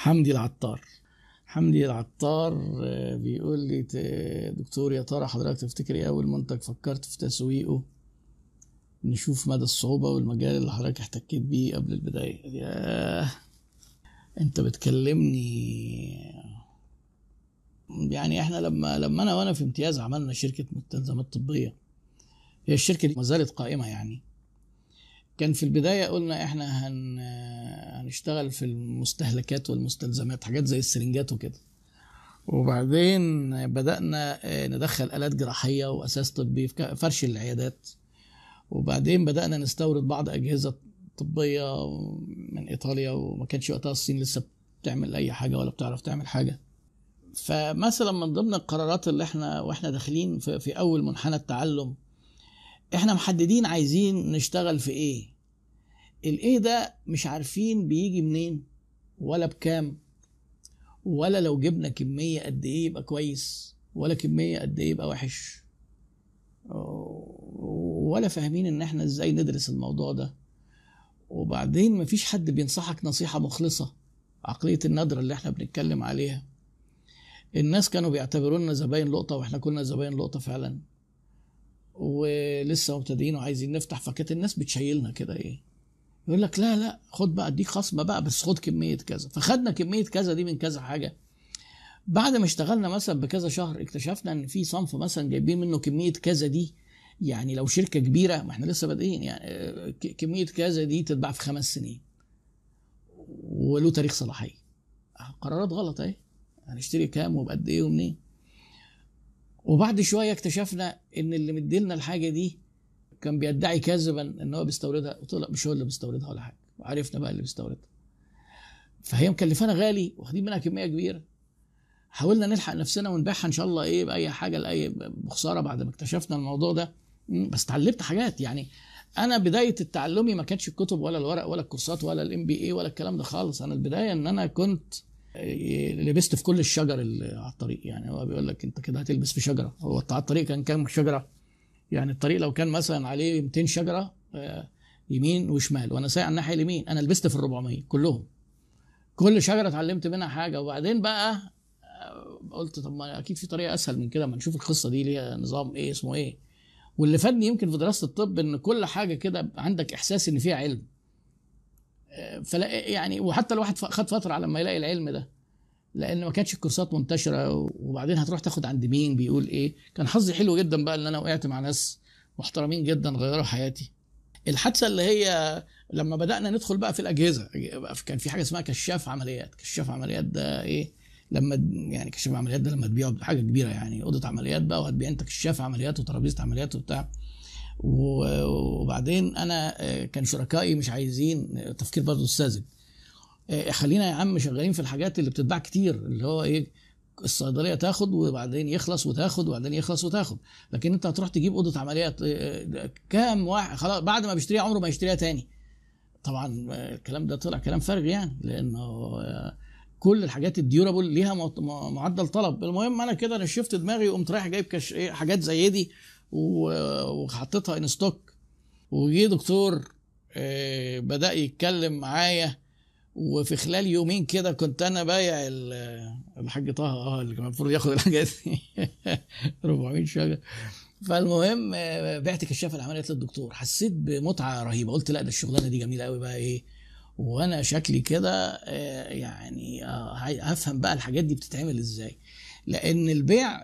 حمدي العطار. حمدي العطار آه، بيقول لي دكتور يا ترى حضرتك تفتكر إيه اول منتج فكرت في تسويقه؟ نشوف مدى الصعوبة والمجال اللي حضرتك احتكيت بيه قبل البداية. ياه! انت بتكلمني يعني إحنا لما لما أنا وأنا في امتياز عملنا شركة مستلزمات طبية. هي الشركة دي ما زالت قائمة يعني. كان في البداية قلنا إحنا هن هنشتغل في المستهلكات والمستلزمات حاجات زي السرنجات وكده. وبعدين بدأنا آه، ندخل آلات جراحية وأساس طبي في فرش العيادات. وبعدين بدأنا نستورد بعض أجهزة طبية من إيطاليا وما كانش وقتها الصين لسه بتعمل أي حاجة ولا بتعرف تعمل حاجة. فمثلا من ضمن القرارات اللي إحنا وإحنا داخلين في, في أول منحنى التعلم إحنا محددين عايزين نشتغل في إيه. الايه ده مش عارفين بيجي منين ولا بكام ولا لو جبنا كمية قد إيه يبقى كويس ولا كمية قد إيه يبقى وحش. ولا فاهمين إن إحنا إزاي ندرس الموضوع ده. وبعدين مفيش حد بينصحك نصيحة مخلصة عقلية الندرة اللي إحنا بنتكلم عليها. الناس كانوا بيعتبرونا زباين لقطة وإحنا كنا زباين لقطة فعلا. ولسه مبتدئين وعايزين نفتح فكانت الناس بتشيلنا كده إيه؟ يقول لك لا لا خد بقى اديك خصم بقى بس خد كمية كذا. فخدنا كمية كذا دي من كذا حاجة. بعد ما اشتغلنا مثلا بكذا شهر اكتشفنا إن في صنف مثلا جايبين منه كمية كذا دي. يعني لو شركة كبيرة ما إحنا لسه بادئين يعني آه، كمية كذا دي تتباع في خمس سنين. وله تاريخ صلاحية. قرارات غلط أهي. هنشتري كام وبقد إيه ومنين؟ وبعد شوية اكتشفنا إن اللي مديلنا الحاجة دي كان بيدعي كذبا إن هو بيستوردها لا مش هو اللي بيستوردها ولا حاجة. وعرفنا بقى اللي بيستوردها. فهي مكلفانا غالي واخدين منها كمية كبيرة. حاولنا نلحق نفسنا ونبيعها إن شاء الله إيه بأي حاجة لأي بخسارة بعد ما اكتشفنا الموضوع ده. بس اتعلمت حاجات. يعني أنا بداية التعلمي ما كانتش الكتب ولا الورق ولا الكورسات ولا الام بي اي ولا الكلام ده خالص. أنا البداية إن أنا كنت لبست في كل الشجر اللي على الطريق. يعني هو بيقول لك انت كده هتلبس في شجرة. هو على الطريق كان كام شجرة؟ يعني الطريق لو كان مثلا عليه 200 شجرة آه، يمين وشمال وأنا سايق على الناحية اليمين أنا لبست في ال 400 كلهم. كل شجرة اتعلمت منها حاجة. وبعدين بقى آه، قلت طب ما أكيد في طريقة أسهل من كده ما نشوف القصة دي ليها نظام إيه اسمه إيه. واللي فادني يمكن في دراسه الطب إن كل حاجة كده عندك إحساس إن فيها علم. آه، فلا يعني وحتى الواحد خد فترة على ما يلاقي العلم ده لأن ما كانتش الكورسات منتشرة وبعدين هتروح تاخد عند مين؟ بيقول إيه؟ كان حظي حلو جدا بقى إن أنا وقعت مع ناس محترمين جدا غيروا حياتي. الحادثة اللي هي لما بدأنا ندخل بقى في الأجهزة كان في حاجة اسمها كشاف عمليات. كشاف عمليات ده إيه؟ لما يعني كشاف عمليات ده لما تبيعه حاجة كبيرة يعني أوضة عمليات بقى وهتبيع أنت كشاف عمليات وترابيزة عمليات وبتاع. وبعدين أنا آه، كان شركائي مش عايزين تفكير برضه الساذج آه، خلينا يا عم شغالين في الحاجات اللي بتتباع كتير اللي هو إيه الصيدلية تاخد وبعدين يخلص وتاخد وبعدين يخلص وتاخد. لكن أنت هتروح تجيب أوضة عمليات آه، كام واحد خلاص بعد ما بيشتريها عمره ما يشتريها تاني. طبعا الكلام ده طلع كلام فارغ يعني لأنه كل الحاجات الديورابل ليها مع- مع- معدل طلب. المهم أنا كده نشفت دماغي وقمت رايح جايب كش... إيه، حاجات زي دي. وحطيتها ان ستوك وجي دكتور آه، بدأ يتكلم معايا. وفي خلال يومين كده كنت أنا بايع ال- الحاج طه آه اللي كان المفروض ياخد الحاجات دي. 400 شجر. فالمهم آه، بعت كشاف العمليات للدكتور حسيت بمتعة رهيبة. قلت لا ده الشغلانة دي جميلة قوي بقى إيه. وأنا شكلي كده آه، يعني هفهم بقى الحاجات دي بتتعمل إزاي. لأن البيع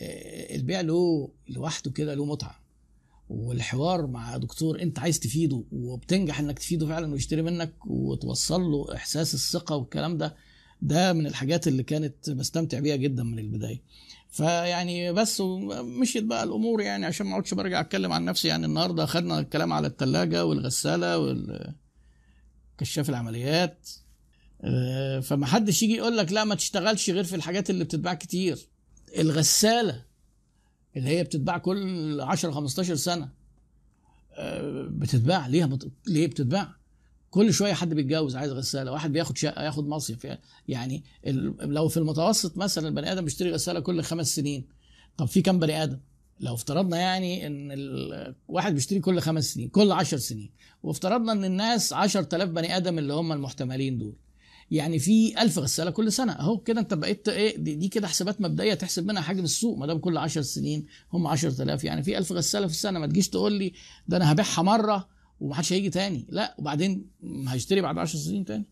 البيع له لوحده كده له متعة. والحوار مع دكتور انت عايز تفيده وبتنجح انك تفيده فعلا ويشتري منك وتوصل له إحساس الثقة والكلام ده ده من الحاجات اللي كانت بستمتع بيها جدا من البداية. فيعني بس مشيت بقى الأمور يعني عشان ما أقعدش برجع أتكلم عن نفسي. يعني النهارده اخدنا الكلام على الثلاجه والغسالة والكشاف العمليات. آه، فما حدش يجي يقول لك لا ما تشتغلش غير في الحاجات اللي بتتباع كتير. الغسالة اللي هي بتتباع كل 10 15 سنة آه، بتتباع. ليها. ليه بتتباع؟ كل شوية حد بيتجوز عايز غسالة واحد بياخد شقه ياخد مصيف. يعني ال... لو في المتوسط مثلا البني آدم بيشتري غسالة كل خمس سنين. طب في كام بني آدم؟ لو افترضنا يعني إن الواحد بيشتري كل خمس سنين كل عشر سنين وافترضنا إن الناس 10000 بني آدم اللي هم المحتملين دول. يعني في 1000 غسالة كل سنة. أهو كده أنت بقيت إيه دي, دي كده حسابات مبدئية تحسب منها حجم السوق. ما دام كل 10 سنين هم 10000 يعني في 1000 غسالة في السنة. ما تجيش تقول لي ده أنا هبيعها مرة ومحدش هيجي تاني. لا وبعدين هيشتري بعد 10 سنين تاني.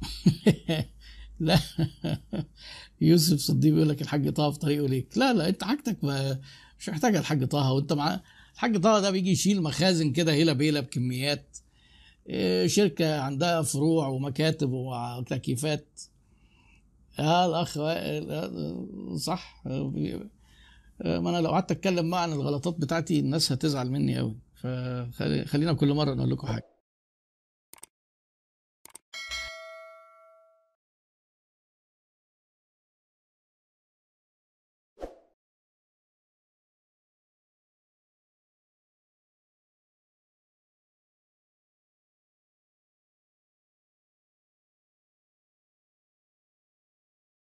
لا. يوسف صديق بيقول لك الحاج طه في طريقه ليك. لا لا أنت حاجتك مش محتاجة الحاج طه. وأنت مع الحاج طه ده بيجي يشيل مخازن كده هيلا بيلا بكميات إيه، شركة عندها فروع ومكاتب وتكييفات. آه الاخ صح. ما أنا لو قعدت أتكلم بقى عن الغلطات بتاعتي الناس هتزعل مني قوي فخلينا كل مرة نقول لكم حاجة.